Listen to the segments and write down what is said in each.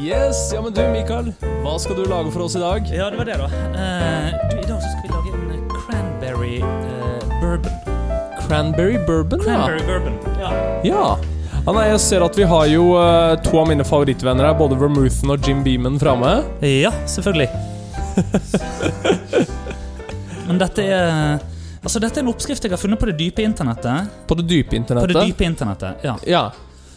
Yes, ja men du Mikael, hva skal du lage for oss i dag? Ja, det var det, da. Eh, du, I dag så skal vi lage en eh, cranberry eh, bourbon. Cranberry bourbon, Cranberry bourbon. Ja. ja. Ja, nei, jeg ser at vi har jo eh, to av mine favorittvenner her, både Vermouthen og Jim Beaman framme. ja, selvfølgelig. Men dette er Altså, dette er en oppskrift jeg har funnet på det dype internettet. På det dype På internettet. det dype internettet, ja. Ja,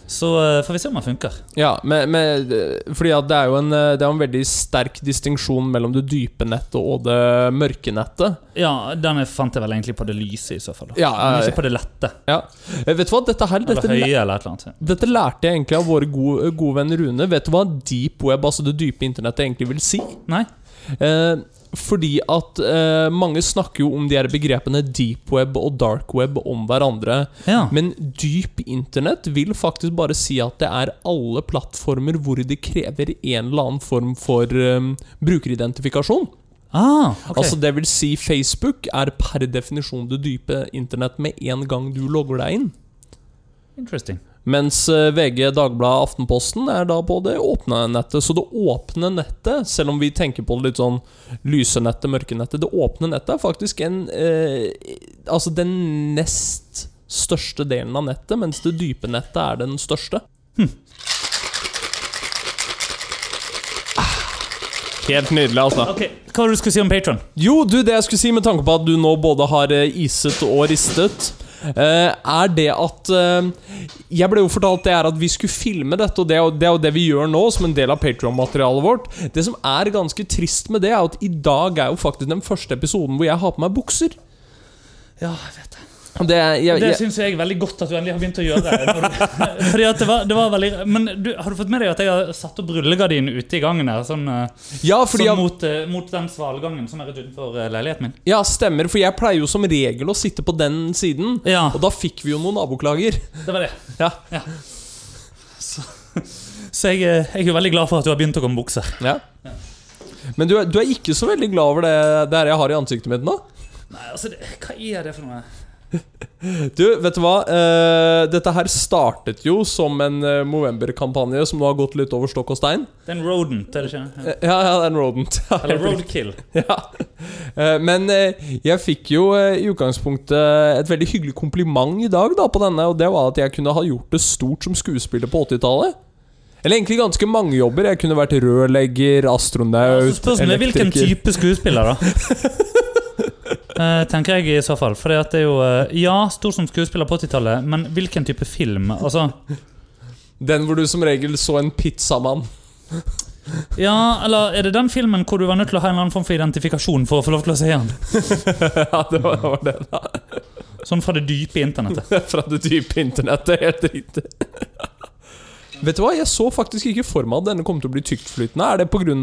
Så eh, får vi se om den funker. ja med, med, fordi at det er jo en, eh, det er en veldig sterk distinksjon mellom det dype nettet og det mørke nettet. Ja, den fant jeg vel egentlig på det lyse, i så fall. Ja, Men eh, ikke på det lette. Ja. Eh, Vet du hva, dette her Eller dette, høye, eller et eller annet. dette lærte jeg egentlig av våre gode, gode venn Rune. Vet du hva deep web, altså det dype internettet, egentlig vil si? Nei? Eh, fordi at eh, mange snakker jo om de her begrepene deep web og dark web om hverandre. Ja. Men dyp internett vil faktisk bare si at det er alle plattformer hvor det krever en eller annen form for um, brukeridentifikasjon. Ah, okay. Altså det vil si Facebook er per definisjon det dype internett med en gang du logger deg inn. Interesting. Mens eh, VG, Dagbladet, Aftenposten er da på det åpne nettet. Så det åpne nettet, selv om vi tenker på det litt sånn lyse nettet, mørke nettet Det åpne nettet er faktisk en eh, Altså den nest største delen av nettet, mens det dype nettet er den største. Helt nydelig, altså. Ok, Hva var det du skulle si om Patron? Jo, du, det jeg skulle si med tanke på at du nå både har eh, iset og ristet, er det at eh, Jeg ble jo fortalt det er at vi skulle filme dette, og det er jo det, vi gjør nå, som en del av Patreon-materialet vårt. Det som er ganske trist med det, er at i dag er jo faktisk den første episoden hvor jeg har på meg bukser. Ja, jeg vet det. Det, jeg, Det jeg, syns jeg er veldig godt at du endelig har begynt å gjøre. Det. fordi at det var, det var veldig Men du, har du fått med deg at jeg har satt opp rullegardinen ute i gangen her? Sånn, eh, ja, sånn jeg, mot, eh, mot den svalgangen som er rett utenfor eh, leiligheten min. ja, stemmer, for jeg pleier jo som regel å sitte på den siden. Ja, Og da fikk vi jo noen naboklager. det var det. Ja. Så, så jeg, jeg er jo veldig glad for at du har begynt å med bukser. ja. Men du du er ikke så veldig glad over det, det her jeg har i ansiktet mitt nå? Nei, altså, det, Hva er det for noe? Du, vet du hva? Eh, dette her startet jo som en uh, Movember-kampanje som nå har gått litt over stokk og stein. Det er en rodent, er det ikke? Ja, ja, ja, det er en rodent. Ja, Eller roadkill. Ja. Eh, men eh, jeg fikk jo eh, i utgangspunktet et veldig hyggelig kompliment i dag da på denne, og det var at jeg kunne ha gjort det stort som skuespiller på 80-tallet. Eller egentlig ganske mange jobber. Jeg kunne vært rørlegger, astronaut, Så spørsmålet er hvilken type skuespiller, da? Eh, tenker jeg i så fall. For det er jo eh, Ja, stor som skuespiller på 80-tallet, men hvilken type film? Altså Den hvor du som regel så en pizzamann. Ja, eller er det den filmen hvor du var nødt til å ha en eller annen form for identifikasjon for å få lov til å se den? ja, det var, det var det, da. Sånn fra det dype internettet. Fra det dype internettet. Helt riktig. Vet du hva, Jeg så faktisk ikke for meg at denne kom til å bli tyktflytende. Er det pga.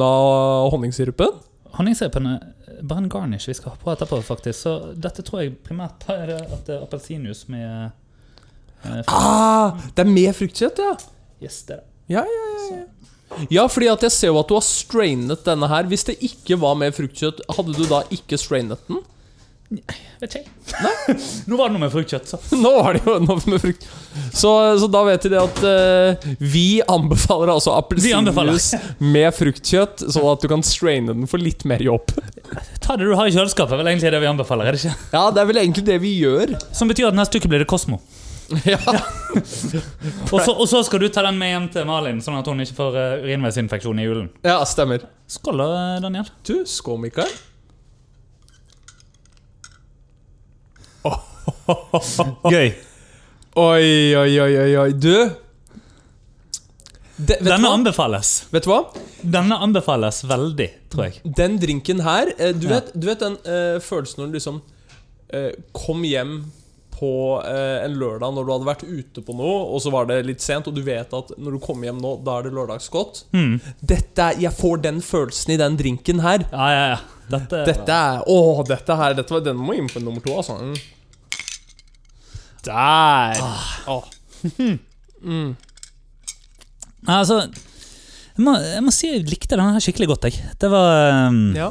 honningsirupen? Honningsirupen er bare en garnish vi skal ha på etterpå, faktisk. Så dette tror jeg primært er at det er appelsinjuice med eh. Ah, det er med fruktkjøtt, ja. Yes, det er det. Ja, ja, ja, ja. Ja, fordi at jeg ser jo at du har strainet denne her. Hvis det ikke var med fruktkjøtt, hadde du da ikke strainet den? Vet ikke jeg. Nå var det noe med fruktkjøtt, så. Nå var det jo noe med frukt. Så, så da vet de det at uh, vi anbefaler altså appelsinjuice med fruktkjøtt, sånn at du kan straine den for litt mer jobb. Ta det du har i kjøleskapet, vel egentlig det vi anbefaler, er det ikke? Ja, det er vel egentlig det vi gjør. Som betyr at neste uke blir det Kosmo. Ja. Og så, og så skal du ta den med hjem til Malin, sånn at hun ikke får uh, urinveisinfeksjon i julen. Ja, stemmer. Skål da, Daniel. Du, skål, Mikael. Gøy. Oi, oi, oi, oi, oi. Du De, Denne hva? anbefales. vet du hva? Denne anbefales veldig, tror jeg. Den drinken her eh, du, vet, du vet den uh, følelsen når du liksom uh, kom hjem på en lørdag når du hadde vært ute på noe, og så var det litt sent, og du vet at når du kommer hjem nå, da er det lørdagsgodt. Mm. Dette Jeg får den følelsen i den drinken her. Ja, ja, ja. Dette, Dette er Å, dette her dette var, Den må inn på nummer to, altså. Mm. Der! Åh. Mm. Nei, Altså, jeg må, jeg må si jeg likte denne skikkelig godt, jeg. Det var um, Ja.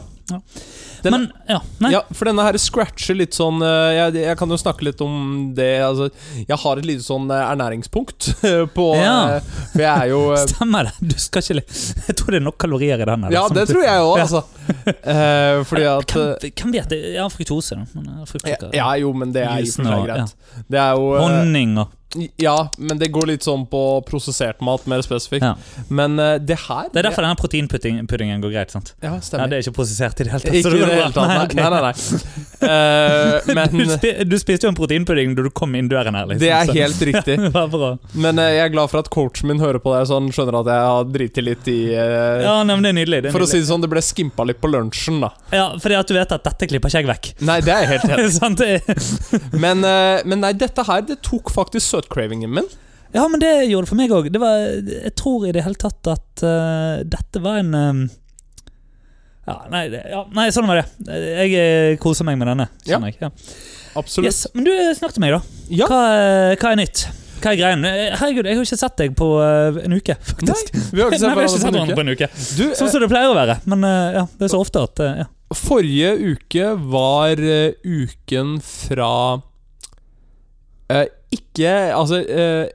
Den- Men ja. Ja, for denne her scratcher litt sånn eh, jeg, jeg kan jo snakke litt om det altså, Jeg har et lite sånn eh, ernæringspunkt på Ja. eh, For jeg er jo Stemmer det. Du skal ikke Jeg tror det er nok kalorier i den. Ja, liksom. det tror jeg òg, Ja. altså. Eh, fordi at hvem, vet det? har fruktose. Men, fruktose. Ja, jo, men det er jo for seg greit. Det er jo Honning og Ja, men det går litt sånn på prosessert mat, mer spesifikt. Ja. Men uh, det her Det er derfor denne proteinpuddingen går greit. sant? Ja, Ja, stemmer. Det er ikke prosessert i det hele tatt. Ikke i det hele tatt. Nei, okay. nei, nei. nei. Eh, Du, spi, du spiste jo en proteinpudding da du kom inn døren her. Liksom, det er så- helt riktig. ja, bra. Men uh, jeg er glad for at coachen min hører på det, så han skjønner at jeg har driti litt i Ja, nei, men det er nydelig. Det er For å si det sånn, det ble skimpa litt på lunsjen, da. Ja, fordi at du vet at dette klipper ikke jeg vekk. Nei, det er helt helt. Men, men nei, dette her, det tok faktisk søtcravingen min. Ja, men det gjorde det for meg òg. Jeg tror i det hele tatt at uh, dette var en um, ja, nei, det, ja, nei, sånn var det. Jeg eh, koser meg med denne. Ja. jeg. Ja. Absolutt. Yes, men du, snakk til meg, da. Ja. Hva, hva er nytt? Hva er greien? Herregud, jeg har ikke sett deg på uh, en uke, faktisk. vi har ikke Nei, vi har ikke sett hverandre på en uke. Du, Sånn som det pleier å være. Men uh, ja, det er så ofte at ja. Forrige uke var uken fra Ikke Altså eh,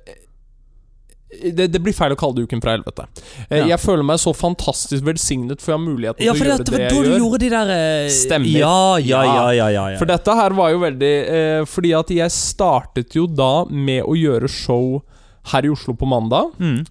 det, det blir feil å kalle det uken fra helvete. Eh, Ja. Jeg føler meg så fantastisk velsignet for jeg har muligheten Ja, til å gjøre det det var jeg da du gjør. gjorde de der eh, Stemmer. Ja, ja, ja, Ja. ja, ja, ja. For dette her var jo veldig eh, Fordi at jeg startet jo da med å gjøre show her i Oslo på mandag. mm.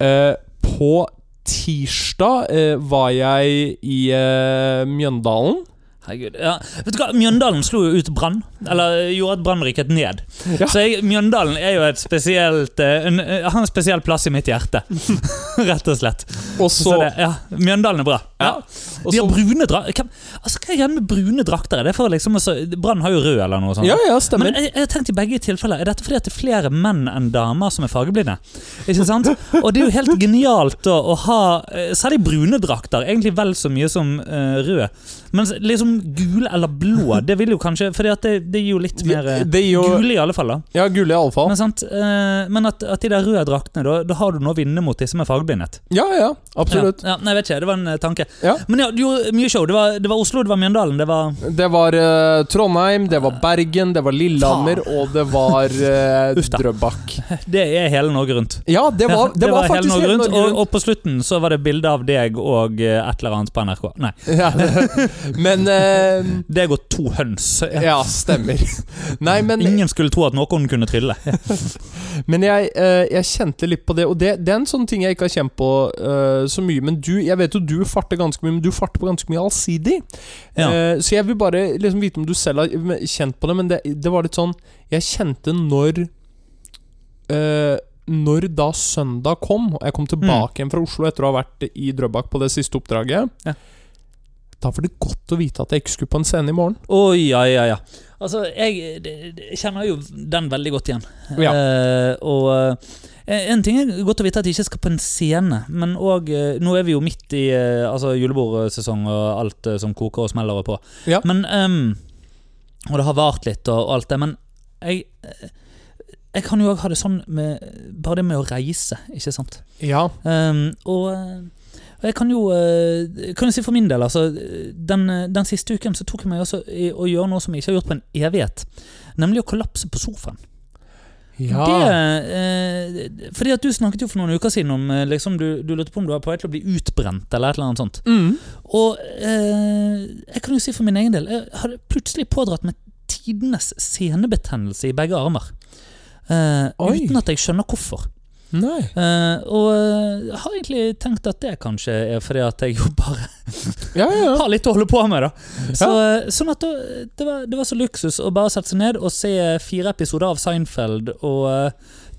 Eh, på tirsdag eh, var jeg i eh, Mjøndalen. Herregud. Ja. Vet du hva, Mjøndalen slo jo ut Brann. Eller gjorde at Brann rykket ned. Ja. Så jeg, Mjøndalen er jo et spesielt eh, en, eh, har en spesiell plass i mitt hjerte. Rett og slett. Og Så så det, ja, Mjøndalen er bra. Ja. ja. De har brune drakter Altså, Hva er greia med brune drakter? Det for liksom Brann har jo rød eller noe sånt. Ja, ja, stemmer. Men jeg, jeg har tenkt i begge tilfeller Er dette fordi at det er flere menn enn damer som er fargeblinde? Ikke sant? Og det er jo helt genialt da, å ha eh, Særlig brune drakter. Egentlig vel så mye som uh, rød. Mens liksom gul eller blå, det vil jo kanskje at det, det gir jo litt mer eh, Det jo Gule i alle fall, da. Ja, gul i alle fall. Men, sant? Eh, men at, at de der røde draktene, da, da har du noe å vinne mot disse med fargeblindet. Ja, ja, absolutt. Ja, ja, nei, jeg vet ikke, det var en eh, tanke. Ja. Men ja, du gjorde mye show. Det var, det var Oslo, det var Mjøndalen, det var Det var uh, Trondheim, det var Bergen, det var Lillehammer, og det var uh, Drøbak. Det er hele Norge rundt. Ja, det var, det var faktisk hele Norge rundt. Og, og på slutten så var det bilde av deg og et eller annet på NRK. Nei, Ja, men eh, deg og to høns. Ja, stemmer. Nei, men, Ingen skulle tro at noen kunne trylle. men jeg, eh, jeg kjente litt på det, og det, det er en sånn ting jeg ikke har kjent på eh, så mye. Men du, jeg vet jo du farter ganske mye, men du farter på ganske mye allsidig. Ja. Eh, så jeg vil bare liksom vite om du selv har kjent på det, men det, det var litt sånn Jeg kjente når eh, Når da søndag kom, og jeg kom tilbake igjen fra Oslo etter å ha vært i Drøbak på det siste oppdraget Ja. Da var det godt å vite at jeg ikke skulle på en scene i morgen. Oi, ja, ja, ja. Altså, jeg, jeg kjenner jo den veldig godt igjen. Ja. Eh, og eh, en ting er godt å vite at jeg ikke skal på en scene, men òg Nå er vi jo midt i eh, altså julebordsesong og alt eh, som koker og smeller og på. Ja. Men um, Og det har vart litt og, og alt det, men jeg eh, jeg kan jo òg ha det sånn med bare det med å reise, ikke sant. Ja. Um, og eh, og jeg kan jo eh, kan jo si for min del, altså den, den siste uken så tok jeg meg også i å gjøre noe som jeg ikke har gjort på en evighet. Nemlig å kollapse på sofaen. ja. Det, eh, fordi at Du snakket jo for noen uker siden om eh, liksom, du, du lurte på om du var på vei til å bli utbrent. eller et eller annet sånt. Mm. Og eh, jeg kan jo si for min egen del Jeg hadde plutselig pådratt meg tidenes senebetennelse i begge armer. Eh, uten at jeg skjønner hvorfor. Nei. Uh, og eh, jeg har egentlig tenkt at det kanskje er fordi at jeg jo bare Ja, ja. har litt å holde på med. da så, ja. Sånn at det, var, det var så luksus å bare sette seg ned og se fire episoder av Seinfeld, og Uh,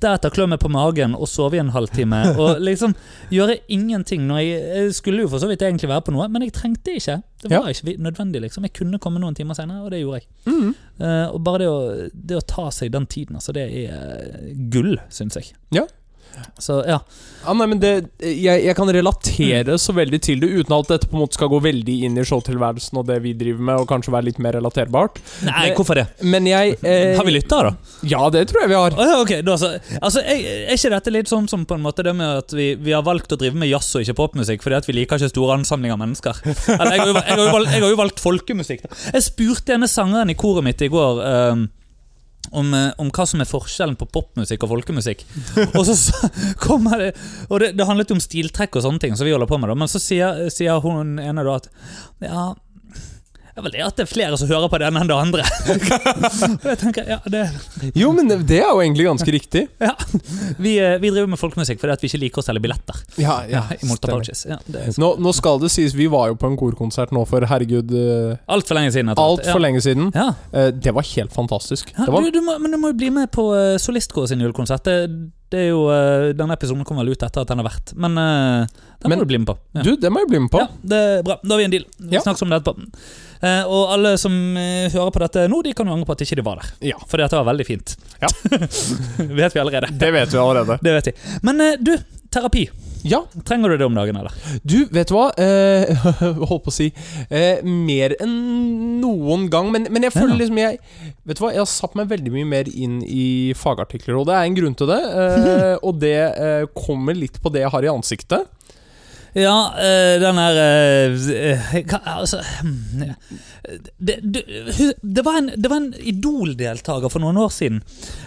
deretter klø meg på magen og sove i en halvtime. Og liksom gjøre ingenting. Når jeg, jeg skulle jo for så vidt egentlig være på noe, men jeg trengte ikke. Det var ikke nødvendig. liksom Jeg kunne komme noen timer senere, og det gjorde jeg. Mm. Uh, og bare det å, det å ta seg den tiden, altså, det er eh, gull, syns jeg. Så ja. Ja, nei, men det, jeg, jeg kan relatere så veldig til det, uten at dette på en måte skal gå veldig inn i showtilværelsen og det vi driver med, og kanskje være litt mer relaterbart. Nei, men, hvorfor det? Men jeg eh, Har vi lytta, da? Ja, det tror jeg vi har. Å, ja, ok, da, så, altså, er, Er ikke dette litt sånn som på en måte det med at vi, vi har valgt å drive med jazz og ikke popmusikk fordi at vi liker ikke store ansamlinger av mennesker? Eller, jeg, har jo, jeg, har jo valgt, jeg har jo valgt folkemusikk. Da. Jeg spurte denne sangeren i koret mitt i går ehm, om, eh, om hva som er forskjellen på popmusikk og folkemusikk. Og så så kommer det Og det, det handlet om stiltrekk og sånne ting, som vi holder på med, da. men så sier, sier hun ene da at ja det er vel det at det er flere som hører på den enn det andre. tenker, ja, det Jo, men det- er jo egentlig ganske riktig. ja. vi, eh, vi driver med folkemusikk fordi at vi ikke liker å selge billetter. Ja, Ja. Ja, Nå, nå skal det sies, vi var jo på en korkonsert nå for herregud Altfor lenge siden. alt. for lenge siden. Ja. Eh, det var helt fantastisk. Var, du, du må, men du må jo bli med på uh, sin julekonsert. Det, det er jo, uh, Denne episoden kommer vel ut etter at den har vært, men uh, den Men- må du bli med på. Ja. du, det må jeg bli med på. Ja, det er bra. Da har vi en deal. Vi Ja. snakkes om det etterpå. Uh, og alle som hører på dette nå, de kan jo angre på at ikke de var der. Ja. Fordi dette var veldig fint. Ja. vet vi allerede. Det vet vi allerede. Det vet vi. Men du, terapi. Ja, Trenger du det om dagen, eller? du, vet du hva? Eh, holdt på å si eh, Mer enn noen gang. Men, men jeg føler Ja. liksom jeg Vet du hva, jeg har satt meg veldig mye mer inn i fagartikler, og det er en grunn til det. Eh, og det eh, kommer litt på det jeg har i ansiktet. Ja, eh, den der eh, hva, Altså hmm, det, det, det var en, det var en Idol-deltaker for noen år siden.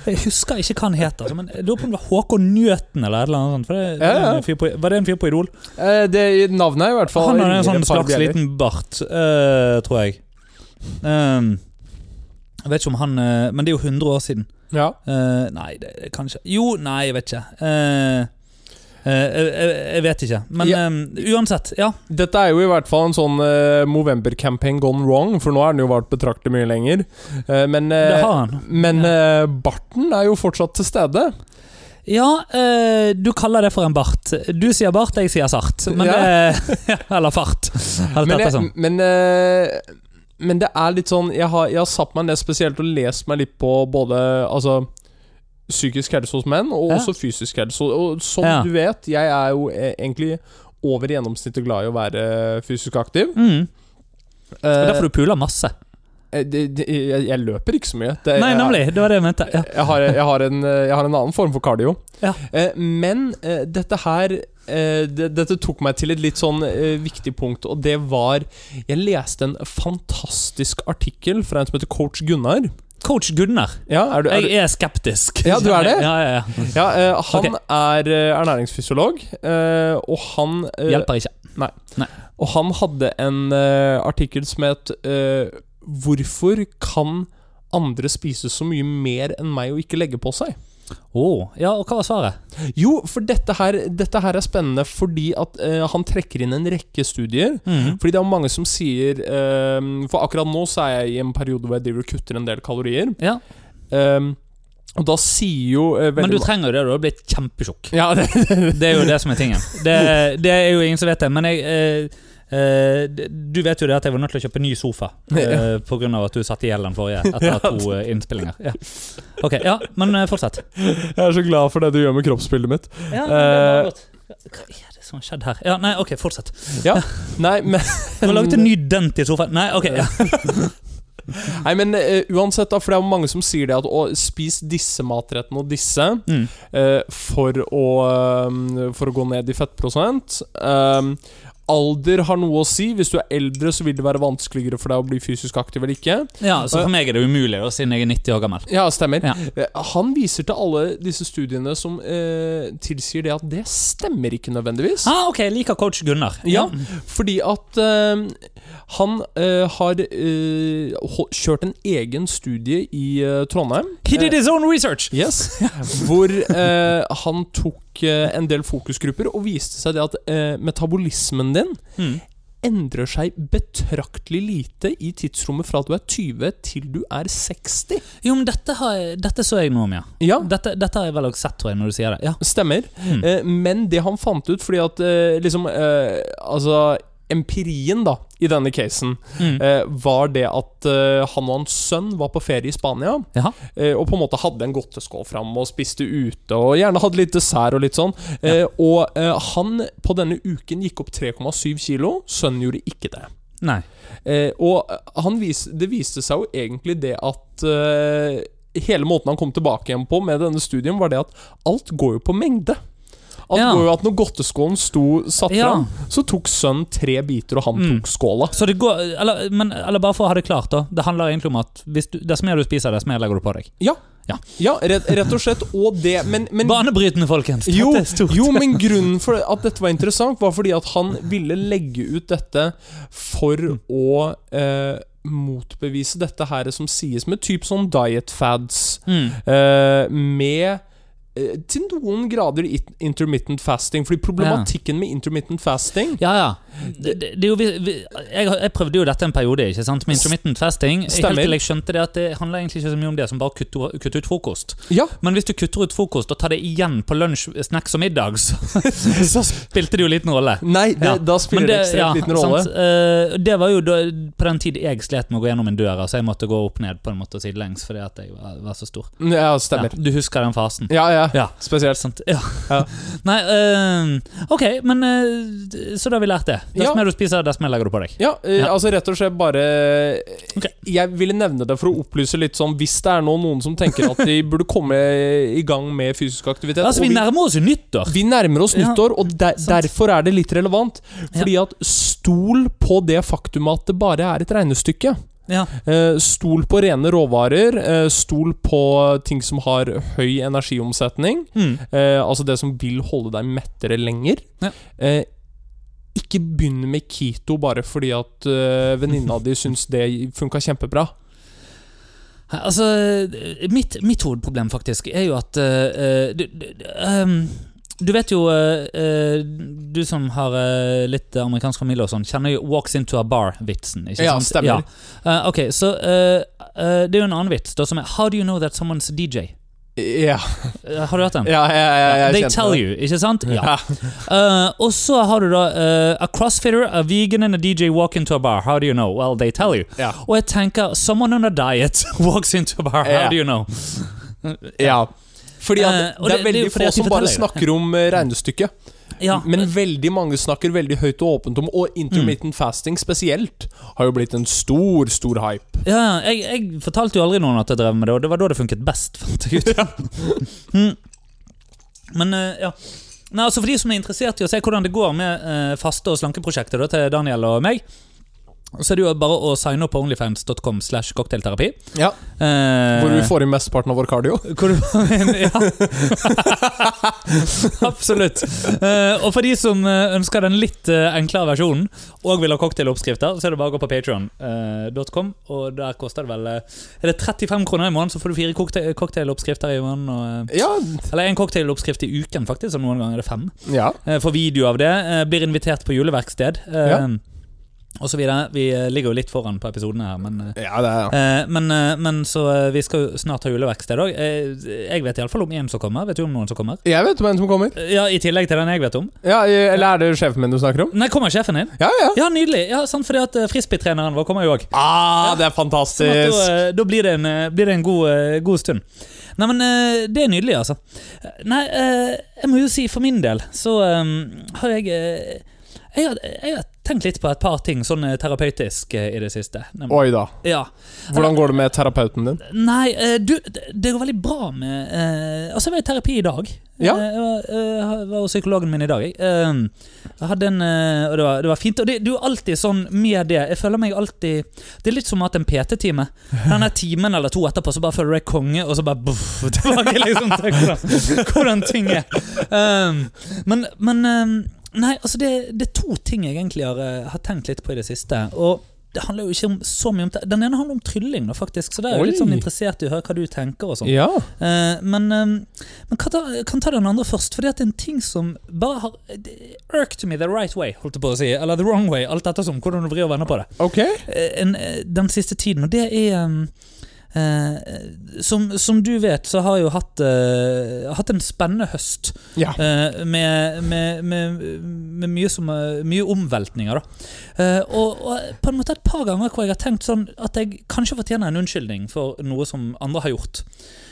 Jeg husker ikke hva han het. Altså, men jeg lurer på om det var Håkon Nøten eller et eller annet sånt. Det, Ja, ja. på, var det en fyr på Idol? Eh, det Navnet i hvert fall Han hadde en sånn slags bjeller. liten bart, uh, tror jeg. Um, jeg vet ikke om han uh, Men det er jo 100 år siden. Ja. Uh, nei, det kanskje Jo, nei, jeg vet ikke. Eh, eh, jeg, jeg, jeg vet ikke. Men Ja. um, uansett, ja. Dette er jo i hvert fall en sånn uh, Movember-campaign gone wrong, for nå er den jo vart betraktelig mye lenger. Uh, men uh, Det har han. men eh, barten er jo fortsatt til stede. Ja, eh, du kaller det for en bart. Du sier bart, jeg sier sart. Men Ja. eller fart. Alt Men, jeg, men, eh, men det er litt sånn jeg har, jeg har satt meg ned spesielt og lest meg litt på både Altså psykisk helse hos menn, og også fysisk helse. Og som du vet, jeg er jo eh, egentlig over gjennomsnittet glad i å være fysisk aktiv. Mm. Det er Eh, derfor du puler masse. eh, det, det, jeg, jeg løper ikke så mye. Det, Nei, nemlig. Det var det jeg mente. Ja. Jeg har, jeg, har en, jeg har en annen form for cardio. Ja. Men dette her Dette tok meg til et litt sånn viktig punkt, og det var Jeg leste en fantastisk artikkel fra en som heter coach Gunnar. Coach Gunnar. Ja, er du, er Jeg er skeptisk. Ja, du er det? Ja, ja, ja. ja eh, han okay. er eh, ernæringsfysiolog, uh, og han Hjelper ikke. Nei Og han hadde en artikkel som het 'Hvorfor kan andre spise så mye mer enn meg og ikke legge på seg'? Å, ja, og hva var svaret? Jo, for dette her, dette her er spennende fordi at eh, han trekker inn en rekke studier. Mm. Fordi det er mange som sier eh, For akkurat nå så er jeg i en periode hvor jeg driver og kutter en del kalorier. Ja, Um, og da sier jo eh, Men du trenger jo det, du har blitt kjempetjukk. Ja, det, Det er jo det som er tingen. Det, det er jo ingen som vet det, men jeg eh, du vet jo det at jeg var nødt til å kjøpe ny sofa eh, av at du satte i gjeld den forrige etter to eh, innspillinger. Ja. Ok, ja, men eh, fortsett. jeg er så glad for det du gjør med kroppsbildet mitt. Ja, det var godt. Hva er det som har skjedd her? Ja, Nei, ok, fortsett. Nei, men Du har laget en ny dent i sofaen. Nei, ok. Ja. Nei, men uh, uansett, da, for det er jo mange som sier det at å, spis disse matrettene og disse Mm. uh, for, å, um, for å gå ned i fettprosent. Um, alder har noe å si. Hvis du er eldre, så vil det være vanskeligere for deg å bli fysisk aktiv eller ikke. ja, Så for meg er det umulig, siden jeg er 90 år gammel. Ja, stemmer. Ja. Eh, Han viser til alle disse studiene som eh, tilsier det at det stemmer ikke nødvendigvis. Ah, ok, jeg liker coach Gunnar. Ja, fordi at eh, han uh, har uh, kjørt en egen studie i uh, Trondheim. He did his own research! Yes. Hvor han tok en del fokusgrupper og viste seg det at metabolismen din Mm. endrer seg betraktelig lite i tidsrommet fra at du er 20 til du er 60. Jo, men dette, har jeg, dette så jeg noe om, ja. Ja, Dette, dette har jeg vel også sett, tror jeg, når du sier det. Ja. stemmer. Mm. Men det han fant ut, fordi at liksom Altså, empirien, da, i denne casen, Mm. eh, var det at eh, han og hans sønn var på ferie i Spania. Eh, og på en måte hadde en godteskål fram og spiste ute, og gjerne hadde litt dessert og litt sånn. Eh, og eh, han på denne uken gikk opp 3,7 kilo. Sønnen gjorde ikke det. Eh, og han vis, det viste seg jo egentlig det at Hele måten han kom tilbake igjen på med denne studien, var det at alt går jo på mengde. Alt Ja. at Når godteskålen sto satt Ja. fram, så tok sønnen tre biter, og han Mm. tok skåla. Så det går, eller, men, eller bare for å ha det klart, da. Det handler egentlig om at du, dess mer du spiser, dess mer legger du på deg. Ja, Ja. ja rett, rett og slett. Og det Men, men Banebrytende, folkens! Jo, jo, men grunnen for at dette var interessant, var fordi at han ville legge ut dette for å eh, motbevise dette her som sies med typ sånn diet fads, Mm. eh, med til noen grader intermittent fasting. Fordi problematikken med intermittent fasting Ja, ja. Det, det, det jo, vi, vi, jeg, jeg prøvde jo dette en periode, ikke sant? med intermittent fasting. Stemmer. Helt til jeg skjønte det at det handler egentlig ikke så mye om det som bare kutte, kutte ut frokost. Ja, Men hvis du kutter ut frokost og tar det igjen på lunsj, snacks og middag, så, så spilte det jo liten rolle. nei, det, Ja. da spiller det, ekstremt liten rolle. Eh, det var jo da, på den tid jeg slet med å gå gjennom en dør. Altså jeg måtte gå opp ned på en måte sidelengs fordi at jeg var, var så stor. Ja, stemmer. Ja, du husker den fasen? Ja, ja. Ja. Spesielt. Sant? Ja. Ja. Nei, eh, ok, men eh, Så da har vi lært det. Dess Ja. mer du spiser, dess mer legger du på deg. Ja, Ja. altså rett og slett bare okay. Jeg ville nevne det for å opplyse litt sånn Hvis det er nå noen som tenker at de burde komme i gang med fysisk aktivitet Altså, og vi nærmer oss nyttår. vi nærmer oss nyttår, og der, derfor er det litt relevant. Fordi at stol på det faktum at det bare er et regnestykke. Ja. Eh, stol på rene råvarer. Eh, stol på ting som har høy energiomsetning. Mm. Eh, altså det som vil holde deg mettere lenger. Ja. Ikke begynn med keto bare fordi at uh, venninna di syns det funka kjempebra. Altså, mitt, mitt hovedproblem faktisk er jo at uh, du, du, ehm, du vet jo eh, Du som har uh, litt amerikansk familie og sånn, kjenner jo 'walks into a bar'-vitsen. ikke Ja, sant? stemmer. Eh, ok, så Det er jo en annen vits da, som er 'How do you know that someone's DJ'? Ja, har du hørt den? ja ja, ja, ja They tell det. you, ikke sant? Ja. Ja. Og så har du da A crossfitter, a vegan and a DJ walk into a bar. How do you know? Well, they tell you. Ja. Og jeg tenker, someone on a diet walks into a bar. How Ja. do you know? ja. Fordi at Eh, det det- er det er veldig jo fordi få som bare snakker om eh, regnestykket. Ja, Men veldig mange snakker veldig høyt og åpent om Og intermittent fasting spesielt har jo blitt en stor, stor hype. ja jeg, jeg fortalte jo aldri noen at jeg drev med det, og det var da det funket best. fant jeg ut. Mm. Men eh, ja Nei, altså For de som er interessert i å se hvordan det går med eh, faste og slankeprosjektet da, til Daniel og meg, så er det jo bare å signe opp på onlyfans.com slash cocktailterapi. Ja. Eh, Hvor du får inn mesteparten av vår cardio. Hvor ja. Absolutt. Eh, og for de som eh, ønsker den litt eh, enklere versjonen, og vil ha cocktailoppskrifter, så er det bare å gå på patreon.com, og der koster det vel eh, Er det 35 kroner i måneden, så får du fire cocktail cocktailoppskrifter i måneden. Og, eh, Ja. eller en cocktailoppskrift i uken, faktisk, og noen ganger er det fem. ja. Eh, får video av det. eh, blir invitert på juleverksted. eh, Ja. Og så videre. Vi eh, ligger jo litt foran på episodene her, men eh, Ja, det er ja. men, eh, men så eh, vi skal jo snart ha juleverksted òg. Jeg vet iallfall om én som kommer. Vet du om noen som kommer? Jeg vet om en som kommer. Ja, I tillegg til den jeg vet om. Ja, Eller er det sjefen min du snakker om? Nei, kommer sjefen din? Ja, ja. Ja, nydelig. Ja, sant, fordi at frisbeetreneren vår kommer jo òg. Ah, det er Sånn fantastisk. da, eh, da blir det en, blir det en god, god stund. Nei, men det er nydelig, altså. Nei, jeg må jo si for min del så eh, har jeg jeg har, jeg har tenkt litt på et par ting sånn eh, terapeutisk eh, i det siste. Nemlig. Oi da. Ja. Hvordan går det med terapeuten din? Nei, eh, du, det går veldig bra med eh, Altså, jeg var i terapi i dag. Ja. Jeg var, hos psykologen min i dag. jeg. Hadde en Og det var, det var fint. Og det, det er jo alltid sånn med det. Jeg føler meg alltid Det er litt som å ha hatt en PT-time. Den timen eller to etterpå så bare føler du deg konge, og så bare buff, tilbake liksom til hvordan, hvordan ting er. Men men Nei, altså det, det er to ting jeg egentlig har, eh, har tenkt litt på i det siste. Og det handler jo ikke om så mye om det. Den ene handler om trylling, da, faktisk. Så det er jo litt sånn interessert i å høre hva du tenker. og sånn Ja. Eh, Men, eh, men kan, ta, kan ta den andre først, For det er en ting som bare har irked me the right way, holdt jeg på å si. Eller the wrong way, alt ettersom hvordan du vrir og vender på det. Ok. Eh, en, eh, den siste tiden, og det er um, eh, som, som du vet, så har jeg jo hatt, eh, hatt en spennende høst. Ja. eh, med, med, med, med mye, som, mye omveltninger, da. Eh, og, og på en måte et par ganger hvor jeg har tenkt sånn at jeg kanskje fortjener en unnskyldning for noe som andre har gjort.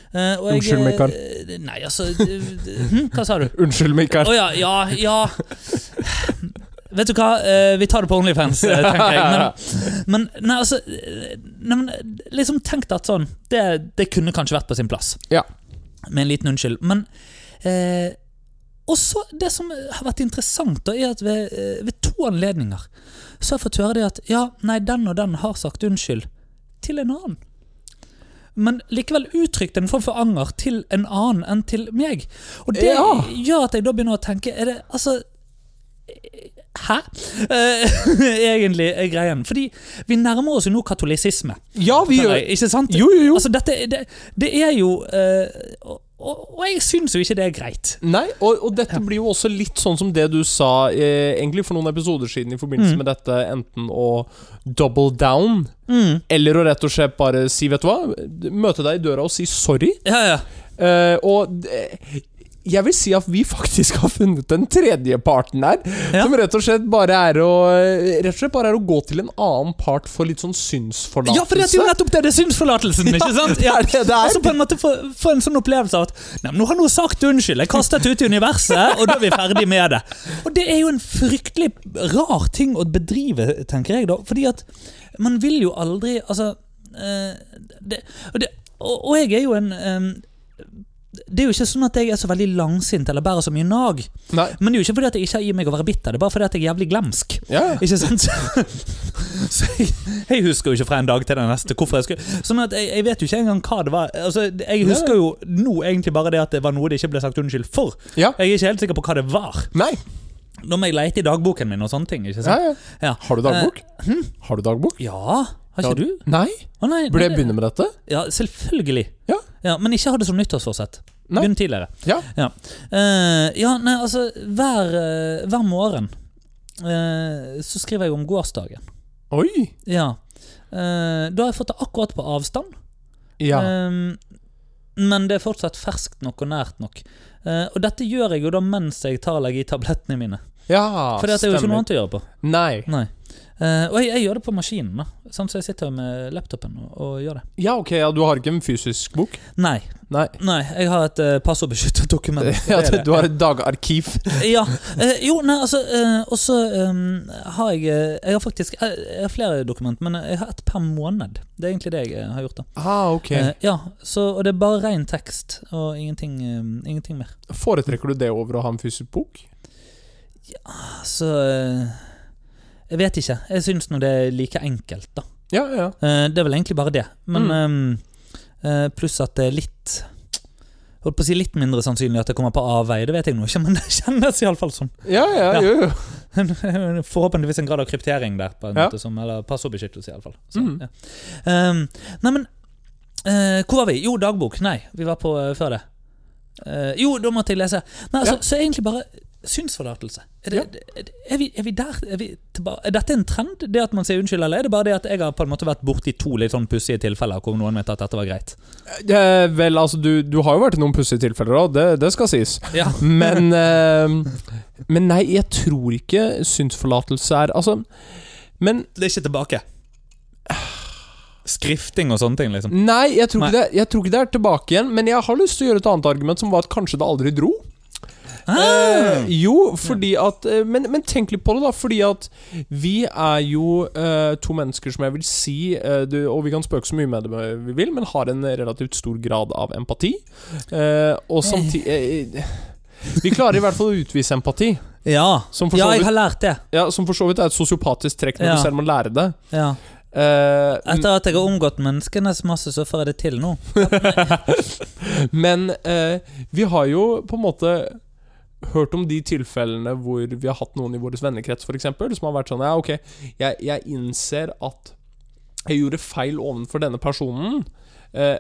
Uh, Unnskyld, Mikael. Nei, altså hm, Hva sa du? Unnskyld, Å oh, ja, ja, ja. Vet du hva, Eh, vi tar det på Onlyfans, eh, tenker jeg. Men, men, nei, altså, eh, nei, men liksom tenkt at sånn det, det kunne kanskje vært på sin plass. Ja. Med en liten unnskyld. Men eh, også det som har vært interessant, da, er at ved, ved to anledninger så har jeg fått høre det at ja, nei, den og den har sagt unnskyld til en annen. Men likevel uttrykt en form for anger til en annen enn til meg. Og det Ja. gjør at jeg da begynner å tenke Er det altså Hæ? Eh, egentlig er greien. Fordi vi nærmer oss jo nå katolisisme. Ja, vi gjør Ikke sant? Jo, jo, jo. Altså, dette, det, det er jo uh, og, og, jeg syns jo ikke det er greit. Nei, og, og dette blir jo også litt sånn som det du sa eh, egentlig for noen episoder siden i forbindelse Mm. med dette, enten å double down, Mm. eller å rett og slett bare si, vet du hva, møte deg i døra og si sorry. Ja, ja. Eh, og eh, jeg vil si at vi faktisk har funnet den tredje parten her, Ja. som rett og slett bare er å Rett og slett bare er å gå til en annen part for litt sånn synsforlatelse. Ja, for det er jo nettopp det! Det er synsforlatelsen, ikke sant? det er det det. Altså på en måte få, få en sånn opplevelse av at Nei, men nå har noe sagt unnskyld, jeg kastet det ut i universet, og da er vi ferdig med det. Og det er jo en fryktelig rar ting å bedrive, tenker jeg da. Fordi at man vil jo aldri Altså eh, det, og, det, og, og jeg er jo en det er jo ikke sånn at jeg er så veldig langsint eller bærer så mye nag. Nei. Men det er jo ikke fordi at jeg ikke har i meg å være bitter, det er bare fordi at jeg er jævlig glemsk. Ja. Ikke sant? Så jeg, jeg husker jo ikke fra en dag til den neste hvorfor jeg skulle Sånn at jeg, jeg vet jo ikke engang hva det var. Altså, jeg husker jo nå egentlig bare det at det var noe det ikke ble sagt unnskyld for. Ja. Jeg er ikke helt sikker på hva det var. Nei. Nå må jeg leite i dagboken min og sånne ting. ikke sant? ja. Ja. Har du dagbok? Har du dagbok? Ja, har ikke du? Nei. Å nei, Burde jeg begynne med dette? Ja, selvfølgelig. Ja. Ja, men ikke ha det som nyttårsforsett. Nei. Begynn tidligere. Ja. Ja, Uh, ja nei, altså Hver, uh, hver morgen uh, så skriver jeg om gårsdagen. Oi. Ja. Da har jeg fått det akkurat på avstand. Ja. Men det er fortsatt ferskt nok og nært nok. Og dette gjør jeg jo da mens jeg tar allergitablettene mine. Ja, For det er jo ikke noe annet å gjøre på. Nei. Nei. Eh, og jeg, jeg gjør det på maskinen, da. Sånn, så jeg sitter med laptopen og, og gjør det. Ja, ok, ja, du har ikke en fysisk bok? Nei. Nei. Nei, jeg har et uh, passordbeskyttet dokument. Ja, du har et dagarkiv. Ja. eh, jo, nei, altså eh, Og så um, har jeg eh, Jeg har faktisk jeg, Jeg har flere dokument, men jeg har ett per måned. Det er egentlig det jeg har gjort. da Ah, ok. Ja, så, Og det er bare ren tekst og ingenting, um, ingenting mer. Foretrekker du det over å ha en fysisk bok? Så eh, Jeg vet ikke. Jeg syns nå det er like enkelt, da. Ja, ja. Eh, Det er vel egentlig bare det. Men Mm. eh, eh, pluss at det er litt Holdt på å si litt mindre sannsynlig at det kommer på avveie, det vet jeg nå ikke, men det kjennes iallfall sånn. Ja, ja, Ja. jo, jo. Forhåpentligvis en grad av kryptering der, på en Ja. måte som, eller passordbeskyttelse, iallfall. Mm. Ja. Um, nei, men eh, Hvor var vi? Jo, dagbok. Nei, vi var på uh, før det. Uh, jo, da måtte jeg lese. Nei, altså, Ja. Så egentlig bare synsforlatelse. Er, det, ja. er, vi, er vi der? Er, vi er dette en trend, det at man sier unnskyld, eller er det bare det at jeg har på en måte vært borti to litt sånn pussige tilfeller hvor noen mente at dette var greit? Eh, vel, altså, du, du har jo vært i noen pussige tilfeller òg, det, det skal sies. Ja. Men eh, Men nei, jeg tror ikke synsforlatelse er Altså Men Det er ikke tilbake. Skrifting og sånne ting, liksom. Nei, jeg tror. Ikke det, jeg tror ikke det er tilbake igjen. Men jeg har lyst til å gjøre et annet argument, som var at kanskje det aldri dro. Ah. Eh, jo, fordi at eh, men, men tenk litt på det, da. Fordi at vi er jo eh, to mennesker som jeg vil si eh, du, Og vi kan spøke så mye med det vi vil, men har en relativt stor grad av empati. Eh, og samtidig Vi klarer i hvert fall å utvise empati. Ja. Som for ja, jeg har lært det. ja, som for så vidt er et sosiopatisk trekk når Ja. du selv må lære det. Ja. Uh, Etter at jeg har omgått menneskenes masse, så får jeg det til nå. Men uh, vi har jo på en måte hørt om de tilfellene hvor vi har hatt noen i vår vennekrets eksempel, som har vært sånn Ja, ok, jeg, jeg innser at jeg gjorde feil overfor denne personen. Eh,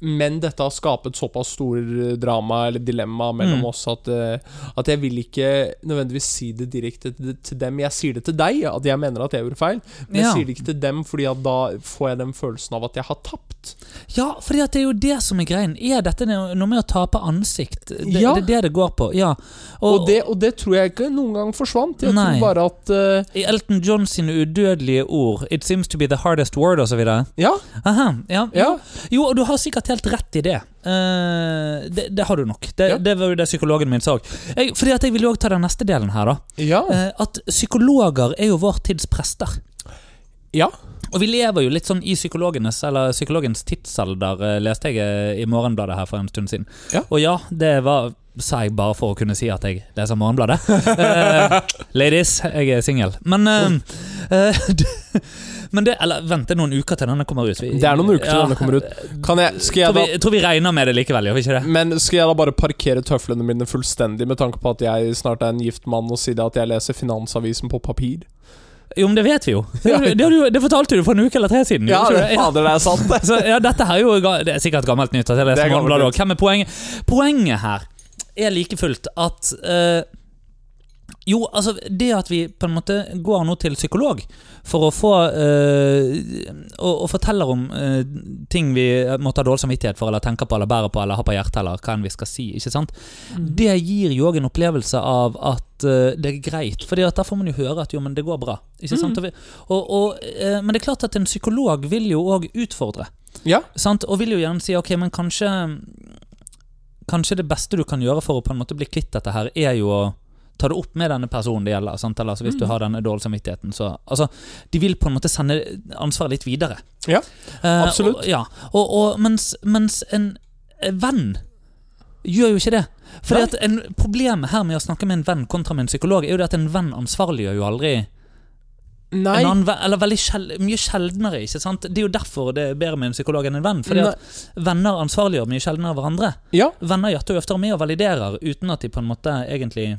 men dette har skapet såpass stor eh, drama eller dilemma mellom Mm. oss at, eh, at jeg vil ikke nødvendigvis si det direkte til, dem. Jeg sier det til deg, at jeg mener at jeg gjorde feil, men jeg sier det ikke til dem, fordi da får jeg den følelsen av at jeg har tapt. Ja, at det er jo det som er greien. Er dette noe med å tape ansikt? Det, Ja. det er det det går på. Ja. Og, det, og det tror jeg ikke noen gang forsvant. Jeg Nei. tror bare at uh, I Elton John sine udødelige ord 'It seems to be the hardest word', osv. Ja, Aha, ja. ja. Jo, og du har sikkert helt rett i det. Uh, det, det har du nok. Det, Ja. det var jo det psykologen min sa. Jeg, fordi at jeg vil jo også ta den neste delen her, da. Ja. Uh, at psykologer er jo vår tids prester. ja. Og vi lever jo litt sånn i psykologenes Eller psykologens tidsalder, eh, leste jeg i Morgenbladet her for en stund siden. Ja. Og ja, det var sa jeg bare for å kunne si at jeg leser Morgenbladet. Uh, ladies, jeg er singel. Men uh, Men det Eller vent, det er noen uker til denne kommer ut. Vi- Det er noen uker til Ja. denne kommer ut. Kan jeg, skal jeg Tror da vi, jeg tror vi regner med det likevel, gjør vi ikke det? Men skal jeg da bare parkere tøflene mine fullstendig med tanke på at jeg snart er en gift mann, og si det at jeg leser Finansavisen på papir? Jo, men det vet vi jo. Det, det, det, det fortalte du for en uke eller tre siden. Ja, det, fader, det er sant, det. Så ja, dette her er jo Det er sikkert gammelt nytt. At jeg Det leser er Morgenbladet. Hvem er poenget? Poenget her er like fullt at eh, Jo, altså det at vi på en måte går nå til psykolog for å få eh, og, og forteller om eh, ting vi måtte ha dårlig samvittighet for, eller tenker på, eller bærer på, eller har på hjertet, eller hva enn vi skal si. ikke sant? Det gir jo òg en opplevelse av at eh, det er greit. Fordi da får man jo høre at jo, men det går bra. ikke sant? Mm. og, og, men det er klart at en psykolog vil jo òg utfordre. Ja. Sant? Og vil jo gjerne si ok, men kanskje Kanskje det beste du kan gjøre for å på en måte bli kvitt dette her, er jo å ta det opp med denne personen det gjelder. Sant? Eller altså, hvis du Mm. har denne dårlige samvittigheten, så Altså, de vil på en måte sende ansvaret litt videre. Ja, Eh, absolutt. Og, ja. og, og, mens, mens en, en venn gjør jo ikke det. Fordi Nei. at en Problemet her med å snakke med en venn kontra med en psykolog, er jo det at en venn ansvarliggjør jo aldri Nei. en annen. Eller veldig sjel, mye sjeldnere, ikke sant? Det er jo derfor det er bedre med en psykolog enn en venn. Fordi at venner ansvarliggjør mye sjeldnere hverandre. Ja. Venner hjerter jo oftere med og validerer uten at de på en måte egentlig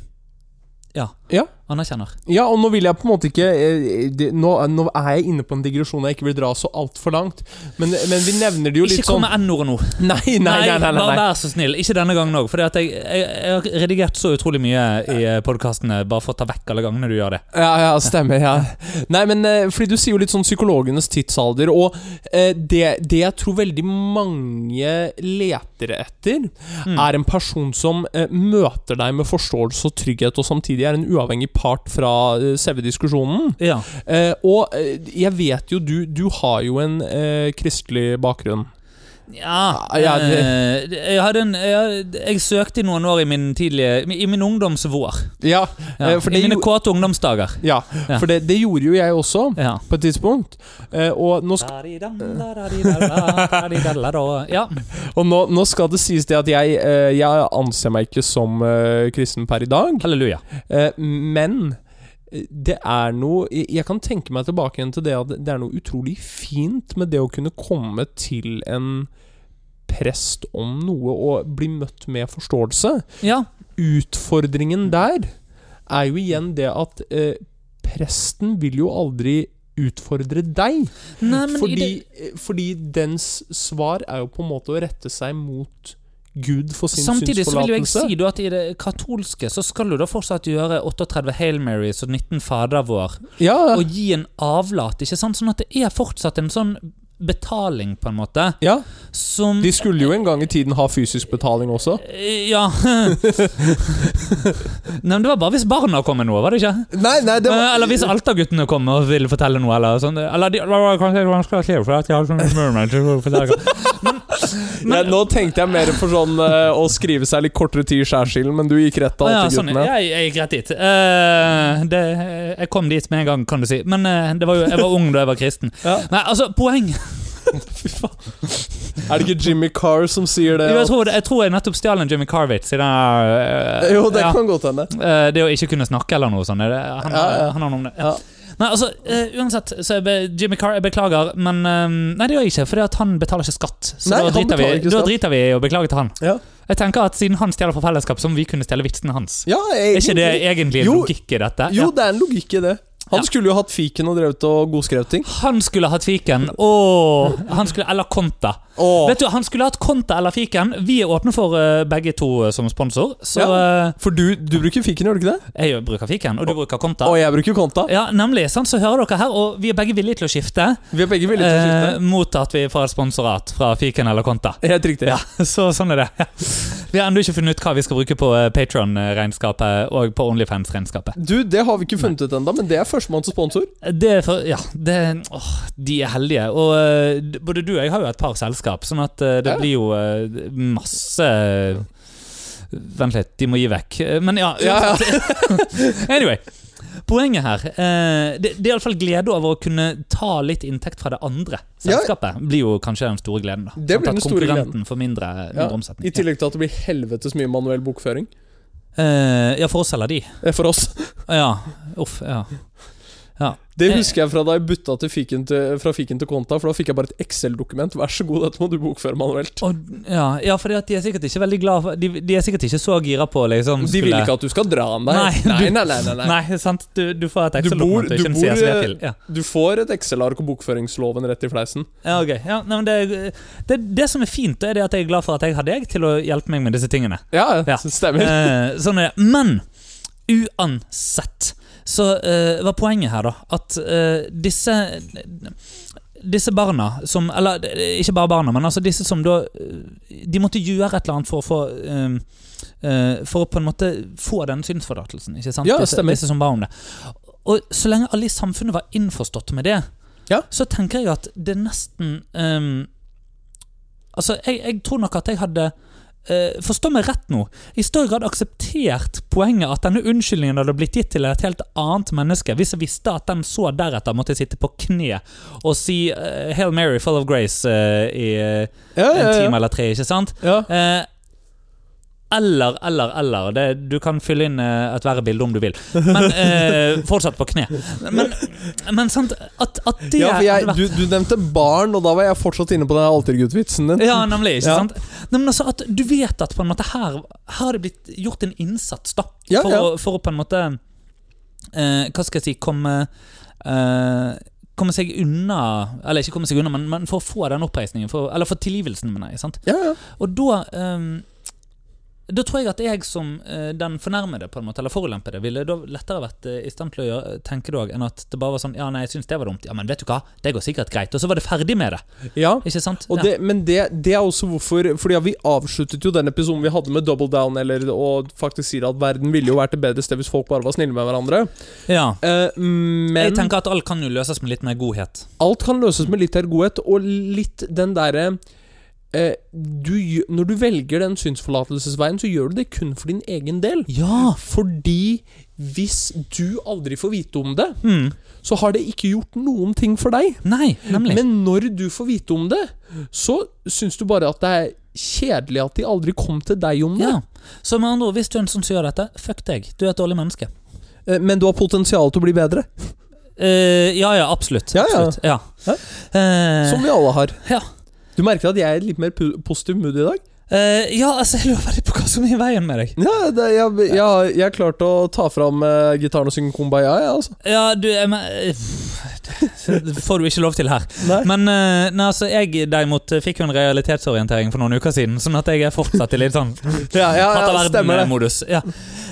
ja, Ja. Anerkjenner. ja, og nå vil jeg på en måte ikke eh, det, nå, nå er jeg inne på en digresjon jeg ikke vil dra så altfor langt, men, men vi nevner det jo litt Ikke kom sånn med n-ordet nå. Nei, nei, nei. nei, nei, bare vær så snill. Ikke denne gangen òg. For jeg, jeg, jeg har redigert så utrolig mye i podkastene bare for å ta vekk alle gangene du gjør det. Ja, ja, stemmer. ja Nei, men eh, fordi du sier jo litt sånn psykologenes tidsalder, og eh, det, det jeg tror veldig mange leter etter, Mm. er en person som eh, møter deg med forståelse og trygghet, og samtidig er en uavhengig part fra eh, selve diskusjonen. Ja. Eh, og eh, jeg vet jo, du, du har jo en kristelig bakgrunn. Ja, Ja, det- eh, jeg, en, jeg, jeg søkte i noen år i min tidlige I min ungdomsvår. Ja, Ja, Eh, I mine kåte ungdomsdager. ja, for det, det gjorde jo jeg også, på et tidspunkt. Eh, og nå skal Ja. Og nå, nå skal det sies det at jeg, jeg anser meg ikke som kristen per i dag. Halleluja. Men det er noe jeg, kan tenke meg tilbake igjen til det at det er noe utrolig fint med det å kunne komme til en prest om noe og bli møtt med forståelse. Ja. Utfordringen der er jo igjen det at eh, presten vil jo aldri utfordre deg. Nei, Fordi, det, eh, fordi dens svar er jo på en måte å rette seg mot Gud for sin Samtidig så vil jeg si at i det katolske så skal du da fortsatt gjøre 38 Hail Marys og 19 Fader vår, Ja, og gi en avlat, ikke sant? Sånn at det er fortsatt en sånn betaling, på en måte, ja. som De skulle jo en gang i tiden ha fysisk betaling også. Eh, Ja Nei, men Det var bare hvis barna kom med noe, var det ikke? Nei, nei, det var... Eller hvis Alta-guttene kom og ville fortelle noe. Eller sånn Eller de, det var kanskje vanskelig å si, for at jeg har sånn. Men, ja, Nå tenkte jeg mer for sånn eh, å skrive seg litt kortere tid i skjærsilden, men du gikk rett til ja, sånn, guttene. jeg, jeg gikk rett dit. Uh, det, jeg kom dit med en gang, kan du si. Men uh, det var jo, jeg var ung da jeg var kristen. Ja. Nei, altså, poeng Fy faen. Er det ikke Jimmy Carr som sier det? Jo, jeg, tror, jeg tror jeg nettopp stjal en Jimmy Carr-vits. den eh, jo, det ja, kan godt hende. Uh, Det å ikke kunne snakke eller noe sånt. Det, han, Ja, ja. han har noe om det. Ja. Nei, altså, uh, uansett, så jeg be, Jimmy Carr, jeg beklager, men uh, Nei, det gjør jeg ikke, for han betaler ikke skatt. Så Nei, da, driter vi, ikke da driter vi i å beklage til han. Ja. Jeg tenker at Siden han stjeler fra fellesskap, så må vi kunne stjele vitsene hans. Ja, Er ikke det egentlig. en Jo. logikk i dette? Jo, det er en logikk i det. Han Ja. skulle jo hatt fiken og drevet og godskrevet ting. Han skulle hatt fiken. og han skulle, eller Konta. Åh, Vet du, Han skulle hatt Konta eller fiken. Vi er åpne for eh, begge to eh, som sponsor. Så ja. For du, du bruker fiken, gjør du ikke det? jeg bruker fiken, og du bruker Konta. Og jeg bruker konta. Ja, nemlig. sant, Så hører dere her, og vi er begge villige til å skifte. Vi er begge villige til å eh, skifte. mot at vi får et sponsorat fra fiken eller Konta. Helt riktig. Ja, så sånn er det. Vi har ennå ikke funnet ut hva vi skal bruke på Patron-regnskapet og på Onlyfans-regnskapet. Du, det har vi ikke funnet ut ennå, men det er førstemann til sponsor. Det for, ja, det, åh, de er heldige. Og eh, både du og jeg har jo et par selskap, sånn at eh, det Ja. blir jo eh, masse Vent litt, de må gi vekk. Men ja, Ja, ja. Anyway. Poenget her eh, Det, det er iallfall glede over å kunne ta litt inntekt fra det andre Ja. selskapet. Blir jo kanskje den store gleden. da Det blir Sånn den store gleden. konkurrenten får mindre, mindre Ja, omsetning. I tillegg til at det blir helvetes mye manuell bokføring. Eh, ja, for oss eller de. Eh, For oss. Ja. Uff. Ja. Ja. Det Eh. husker jeg fra da jeg bytta til fiken til, fra fiken til konta, for da fikk jeg bare et Excel-dokument. Vær så god, dette må du bokføre manuelt. Og, ja, ja for de er sikkert ikke veldig glad for, de, de er sikkert ikke så gira på liksom De vil ikke at du skal dra med deg. Nei, nei, nei, nei, nei, nei. Sant? Du, du får et Excel-dokument du, du bor, eh, Ja. Du får et Excel-ark og bokføringsloven rett i fleisen. ja, ok. Ja, nei, men det, det, det som er fint, er det at jeg er glad for at jeg har deg til å hjelpe meg med disse tingene. Ja, Ja. stemmer. Eh, sånn er det. Men uansett så eh, var poenget her, da, at uh, disse disse barna som Eller ikke bare barna, men altså disse som da De måtte gjøre et eller annet for å få um, uh, For å på en måte få den synsforlatelsen. Ikke sant? Ja, disse, disse som ba om det. Og så lenge alle i samfunnet var innforstått med det, Ja. så tenker jeg at det nesten um, Altså, jeg, jeg tror nok at jeg hadde Forstå meg rett nå. I større grad akseptert poenget at denne unnskyldningen hadde blitt gitt til et helt annet menneske, hvis jeg visste at den så deretter måtte sitte på kne og si eh, 'Hail Mary, full of grace' eh, i eh, Ja, en ja, time eller tre, ikke sant? ja. Eh, eller, eller, eller. Det, du kan fylle inn eh, et verre bilde om du vil. Men eh, fortsatt på kne. Men, men sant, at, at det ja, jeg, du, du nevnte barn, og da var jeg fortsatt inne på den altergutt-vitsen din. Ja, nemlig. ikke Ja. sant? Men altså at Du vet at på en måte her har det blitt gjort en innsats da Ja, for, ja. Å, for å på en måte eh, Hva skal jeg si Komme eh, Komme seg unna Eller ikke komme seg unna, men, men for å få den oppreisningen. For, eller for tilgivelsen, mener jeg. sant? Ja, ja. Og da ehm, da tror jeg at jeg som eh, den fornærmede, på en måte, eller forulempede, ville da lettere vært eh, i stand til å gjøre, tenke det òg, enn at det bare var sånn Ja, nei, jeg syns det var dumt. Ja, men vet du hva, det går sikkert greit. Og så var det ferdig med det. ja. Ikke sant? Og det, men det, det er også hvorfor Fordi ja, Vi avsluttet jo den episoden vi hadde med Double Down, eller, og faktisk sier at verden ville jo vært et bedre sted hvis folk bare var snille med hverandre. ja. Eh, men Jeg tenker at alt kan jo løses med litt mer godhet. alt kan løses med litt mer godhet, og litt den derre eh, du, Når du velger den synsforlatelsesveien, så gjør du det kun for din egen del. Ja! Fordi hvis du aldri får vite om det, Mm. så har det ikke gjort noen ting for deg. Nei, nemlig. Men når du får vite om det, så syns du bare at det er kjedelig at de aldri kom til deg om det. ja. Så med andre ord, hvis du er en sånn som gjør dette, fuck deg. Du er et dårlig menneske. Eh, Men du har potensial til å bli bedre. Uh, ja, ja, absolutt. Ja, ja. absolutt. ja. Ja. Eh, Som vi alle har. ja. Du merker at jeg er litt mer positiv mood i dag? Uh, ja, altså, jeg lurer på hva som er i veien med deg. Ja, det, jeg, jeg, har klart å ta fram uh, gitaren og synge Kumbaya, jeg, altså. Ja, du jeg men, eh, Det får du ikke lov til her. Nei. Men eh, nei, altså, jeg derimot eh, fikk jo en realitetsorientering for noen uker siden, sånn at jeg er fortsatt i litt sånn Ja, ja, ja verden-modus. Ja.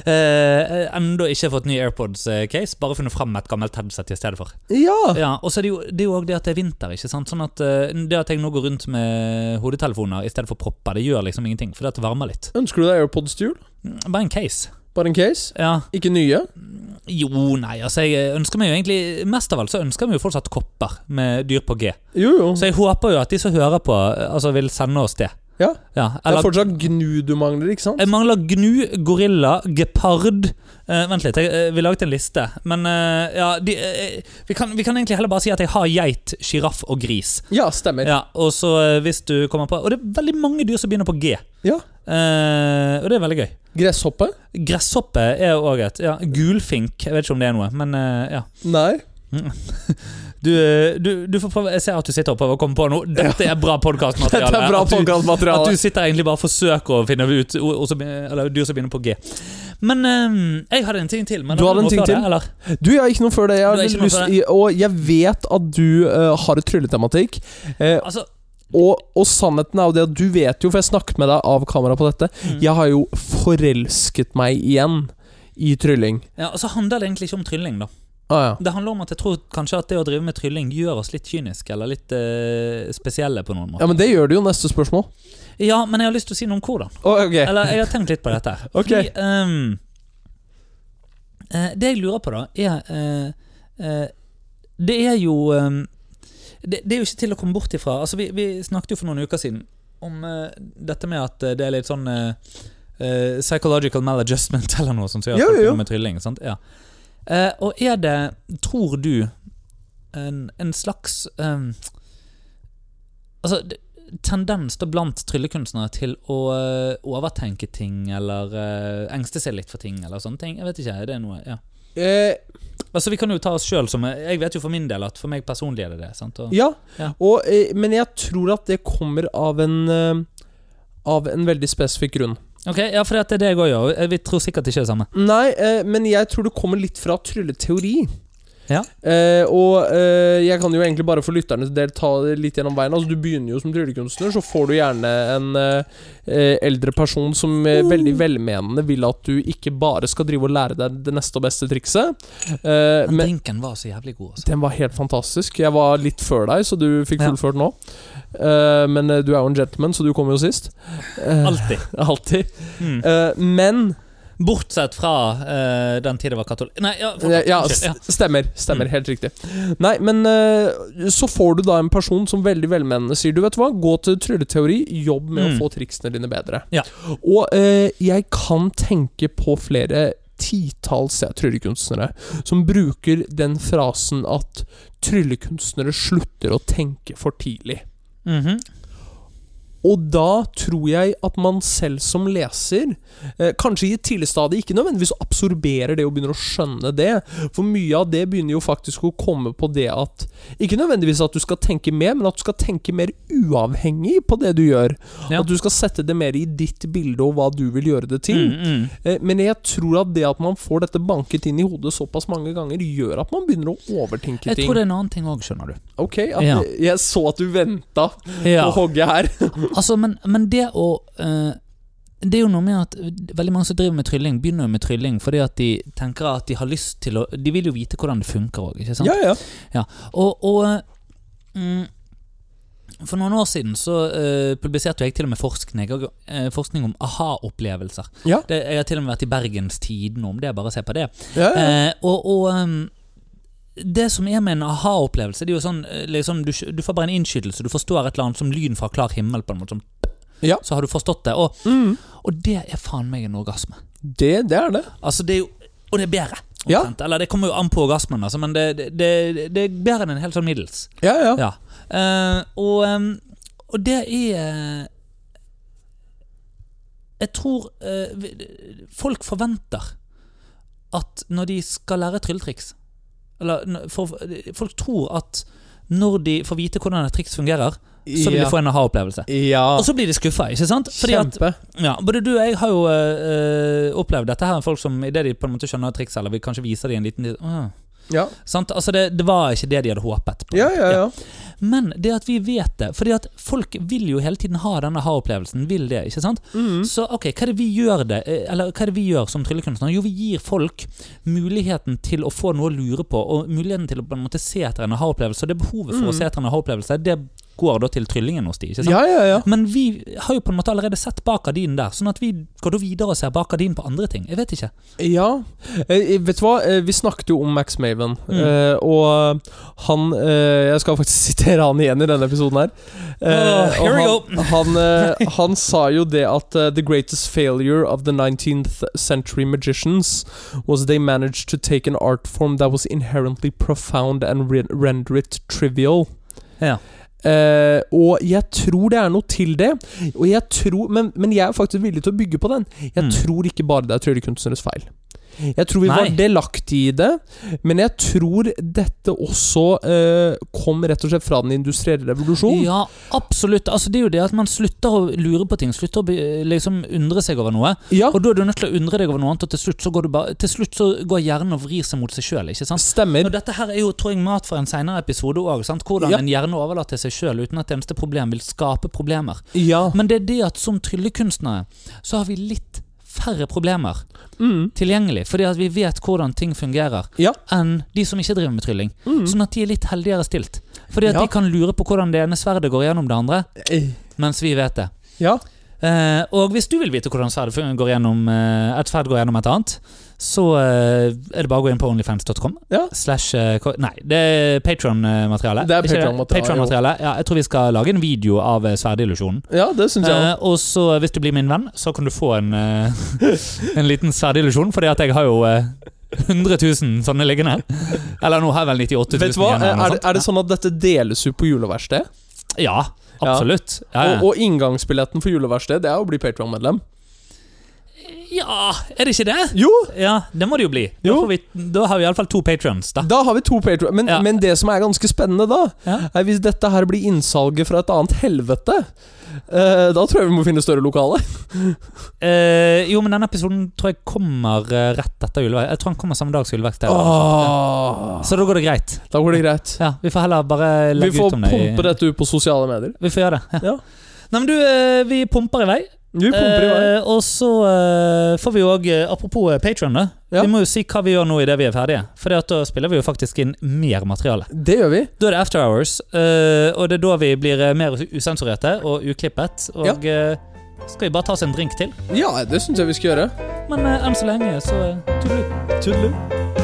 Uh, Ennå ikke fått ny AirPods-case, bare funnet fram et gammelt headset i stedet for. Ja. Ja, Og så er det jo det er det at det er vinter. ikke sant? Sånn at Det at jeg nå går rundt med hodetelefoner i stedet for propper, det gjør liksom ingenting, fordi det varmer litt. Ønsker du deg AirPods til jul? Bare en case. Bare en case? Ja. Ikke nye? Jo, nei, altså jeg ønsker meg jo egentlig Mest av alt så ønsker vi jo fortsatt kopper med dyr på G. Jo, jo. Så jeg håper jo at de som hører på, altså vil sende oss det. Ja. Ja, Det er fortsatt gnu du mangler, ikke sant? Jeg mangler gnu, gorilla, gepard uh, Vent litt, jeg, eh, vi laget en liste. Men uh, ja, de, vi, kan, vi kan egentlig heller bare si at jeg har geit, sjiraff og gris. Ja, stemmer. Ja, Og så hvis du kommer på Og det er veldig mange dyr som begynner på G. Ja. Og det er veldig gøy. Gresshoppe? Gresshoppe er òg et. Ja, Gulfink. Jeg vet ikke om det er noe, men eh, ja. Nei. Du, eh, du, du får prøve Jeg ser at du sitter og kommer på noe. Dette er bra podkastmateriale. Er At. At du sitter egentlig bare og forsøker å finne ut ord som- Eller dyr som begynner på G. Men eh, jeg hadde en ting til. Men Du har hadde en ting til? Det, eller? Du, jeg har ikke noe før det. Jeg lyst, det? i- og jeg vet at du uh, har et trylletematikk. Uh, Altså, og, og sannheten er jo det at du vet jo, for jeg snakket med deg av kamera på dette, mm. jeg har jo forelsket meg igjen i trylling. ja, og så handler det egentlig ikke om trylling, da. Ah, ja. Det handler om at jeg tror kanskje at det å drive med trylling gjør oss litt kyniske, eller litt eh, spesielle på noen måte. ja, men det gjør det jo. Neste spørsmål. Ja, men jeg har lyst til å si noe om hvordan. Å, ok. Eller jeg har tenkt litt på dette. her Ok. Fordi, um, eh, Det jeg lurer på, da, er eh, eh, Det er jo ehm, det, det er jo ikke til å komme bort ifra. Altså, vi, vi snakket jo for noen uker siden om uh, dette med at eh, det er litt sånn uh, Psychological maladjustment eller noe som sier Jo, at folk jo, jo. med trylling. Ja. Og er det, tror du, en, en slags um, Altså, tendens da blant tryllekunstnere til å overtenke ting, eller engste seg litt for ting, eller sånne ting. Jeg vet ikke, er det noe ja. Eh, Altså, Vi kan jo ta oss sjøl som Jeg vet jo for min del at for meg personlig er det det. sant? Og, ja, Ja. Og, eh, men jeg tror at det kommer av en eh, Av en veldig spesifikk grunn. Ok, ja, for det er det jeg òg gjør. Vi tror sikkert ikke det samme. Nei, eh, men jeg tror det kommer litt fra trylleteori. Ja. Eh, og eh, jeg kan jo egentlig bare for lytternes del ta det litt gjennom veien. Altså, du begynner jo som tryllekunstner, så får du gjerne en eh, eh, eldre person som eh, veldig velmenende vil at du ikke bare skal drive og lære deg det neste og beste trikset. Eh, Men men drinken var så jævlig god. Altså. den var helt fantastisk. Jeg var litt før deg, så du fikk fullført nå. Eh, men du er jo en gentleman, så du kommer jo sist. Alltid. alltid. Mm. Eh, men Bortsett fra uh, den tida det var katolikk Nei, ja, for, Ja, ja. stemmer. Stemmer, Mm. Helt riktig. Nei, men uh, så får du da en person som veldig velmenende sier Du vet hva, gå til trylleteori, jobb med Mm. å få triksene dine bedre. Ja. Og uh, jeg kan tenke på flere titalls tryllekunstnere som bruker den frasen at tryllekunstnere slutter å tenke for tidlig. Mhm. Og da tror jeg at man selv som leser, eh, kanskje i et tidlig stadie, ikke nødvendigvis absorberer det og begynner å skjønne det. For mye av det begynner jo faktisk å komme på det at Ikke nødvendigvis at du skal tenke mer, men at du skal tenke mer uavhengig på det du gjør. Ja. At du skal sette det mer i ditt bilde og hva du vil gjøre det til. Mm, mm. Eh, Men jeg tror at det at man får dette banket inn i hodet såpass mange ganger, gjør at man begynner å overtenke ting. Jeg tror det er en annen ting òg, skjønner du. Ok, Ja. Jeg så at du venta Ja. på hogget her. Altså, men, men det å uh, Det er jo noe med at veldig mange som driver med trylling, begynner med trylling fordi at de tenker at de har lyst til å De vil jo vite hvordan det funker òg, ikke sant? Ja, ja. Og, og eh, mm, For noen år siden så uh, publiserte jeg til og med forskning, eh, forskning om aha-opplevelser. Ja. Jeg har til og med vært i Bergens Tidende om det, bare se på det. ja, ja. Uh, og og ehm, det som er med en aha-opplevelse, det er jo sånn eh, liksom, du, du får bare en innskytelse. Du forstår et eller annet som lyn fra klar himmel, på en måte. Sånn, Ja. Så har du forstått det. Og, Mm. og det er faen meg en orgasme. Det, det er det. Altså, det er jo Og det er bedre. Ja. Eller det kommer jo an på orgasmen, altså, men det, det, det, er bedre enn en helt sånn middels. Ja, ja. Ja. Uh, og, og det er Jeg tror uh, folk forventer at når de skal lære trylletriks Eller for, folk tror at når de får vite hvordan et triks fungerer, så vil de få en aha-opplevelse. Ja. Og så blir de skuffa, ikke sant? Fordi at Kjempe. ja, Både du og jeg har jo eh, opplevd dette her. Folk som idet de på en måte skjønner et triks, eller vil kanskje vise dem en liten uh, Ja. sant? Altså det, det var ikke det de hadde håpet. på. Ja, ja, ja. Men det at vi vet det Fordi at folk vil jo hele tiden ha denne ha-opplevelsen. Vil det, ikke sant? Mm. Så ok, hva er det vi gjør det eh, Eller hva er det vi gjør som tryllekunstnere? Jo, vi gir folk muligheten til å få noe å lure på, og muligheten til å på en måte se etter en ha-opplevelse. Og det behovet for Mm. å se etter en ha-opplevelse, det går da til tryllingen hos de. ikke sant? Ja, ja, ja. Men vi har jo på en måte allerede sett bak gardinen der, sånn at vi går da videre og ser bak gardinen på andre ting. Jeg vet ikke. Ja. Eh, vet du hva? Eh, vi snakket jo om Max Maven, Mm. eh, og han eh, Jeg skal faktisk sitere han igjen i denne episoden her. Eh, Oh, here we han, Han, eh, han sa jo det at eh, The greatest failure of the 19th century magicians was they managed to take an art form that was inherently profound and re render it trivial. Ja. Eh, og jeg tror det er noe til det. Og jeg tror, men, men jeg er faktisk villig til å bygge på den. Jeg Mm. tror ikke bare det er tryllekunstneres feil. Jeg tror vi Nei. var delaktige i det, men jeg tror dette også eh, kom rett og slett fra den industrielle revolusjonen. Ja, absolutt. Altså, det er jo det at man slutter å lure på ting, slutter å liksom undre seg over noe. Ja, Og da er du nødt til å undre deg over noe annet, og til slutt så går, du bare, til slutt så går hjernen og vrir seg mot seg sjøl. stemmer. Og dette her er jo tror jeg, mat for en senere episode òg. Hvordan Ja. en hjerne overlater seg sjøl uten at det eneste problem vil skape problemer. Ja. Men det er det at som tryllekunstnere så har vi litt færre problemer Mm. tilgjengelig, fordi at vi vet hvordan ting fungerer, Ja. enn de som ikke driver med trylling. Mm. Sånn at de er litt heldigere stilt. Fordi at Ja. de kan lure på hvordan det ene sverdet går gjennom det andre, Eh, mens vi vet det. Ja. Eh, og hvis du vil vite hvordan sverdet går gjennom, eh, et sverd går gjennom et annet, så eh, er det bare å gå inn på onlyfans.com. Ja. Slash eh, Nei, det er Patron-materiale. Det er Patreon-materiale. Ja, jeg tror vi skal lage en video av eh, sverdillusjonen. ja, det synes jeg. Eh, og så, hvis du blir min venn, så kan du få en, en liten sverdillusjon, fordi at jeg har jo eh, 100 000 sånne liggende. Eller nå har jeg vel 98 000 Vet du hva? igjen. Er det, er det sånn at dette deles ut på juleverksted? Ja, absolutt. Ja. Og, og inngangsbilletten for juleverksted, det er å bli Patreon-medlem. Ja, er det ikke det? Jo! Ja, det må det jo bli. Da, Jo. får vi, da har vi iallfall to patrons, da. Da har vi to patrons. Men, Ja. men det som er ganske spennende da, Ja. er hvis dette her blir innsalget fra et annet helvete. Uh, da tror jeg vi må finne større lokale. uh, jo, men denne episoden tror jeg kommer eh, rett etter juleverk. Jeg tror han kommer samme dag som juleverkstedet. Oh. Så da går det greit. da går det greit. Ja, Vi får heller bare legge ut om det. Vi får pumpe dette ut på sosiale medier. Vi får gjøre det. Ja. Nei, men du, vi pumper i vei. Vi pumper i vei. Eh, og så eh, får vi jo òg, apropos Patron. Ja. Vi må jo si hva vi gjør nå idet vi er ferdige. For da spiller vi jo faktisk inn mer materiale. Det gjør vi. Da er det After Hours, eh, og det er da vi blir eh, mer usensurerte og uklippet. Og ja. skal vi bare ta oss en drink til? Ja, det syns jeg vi skal gjøre. Men eh, enn så lenge, så tudelu. Tudelu.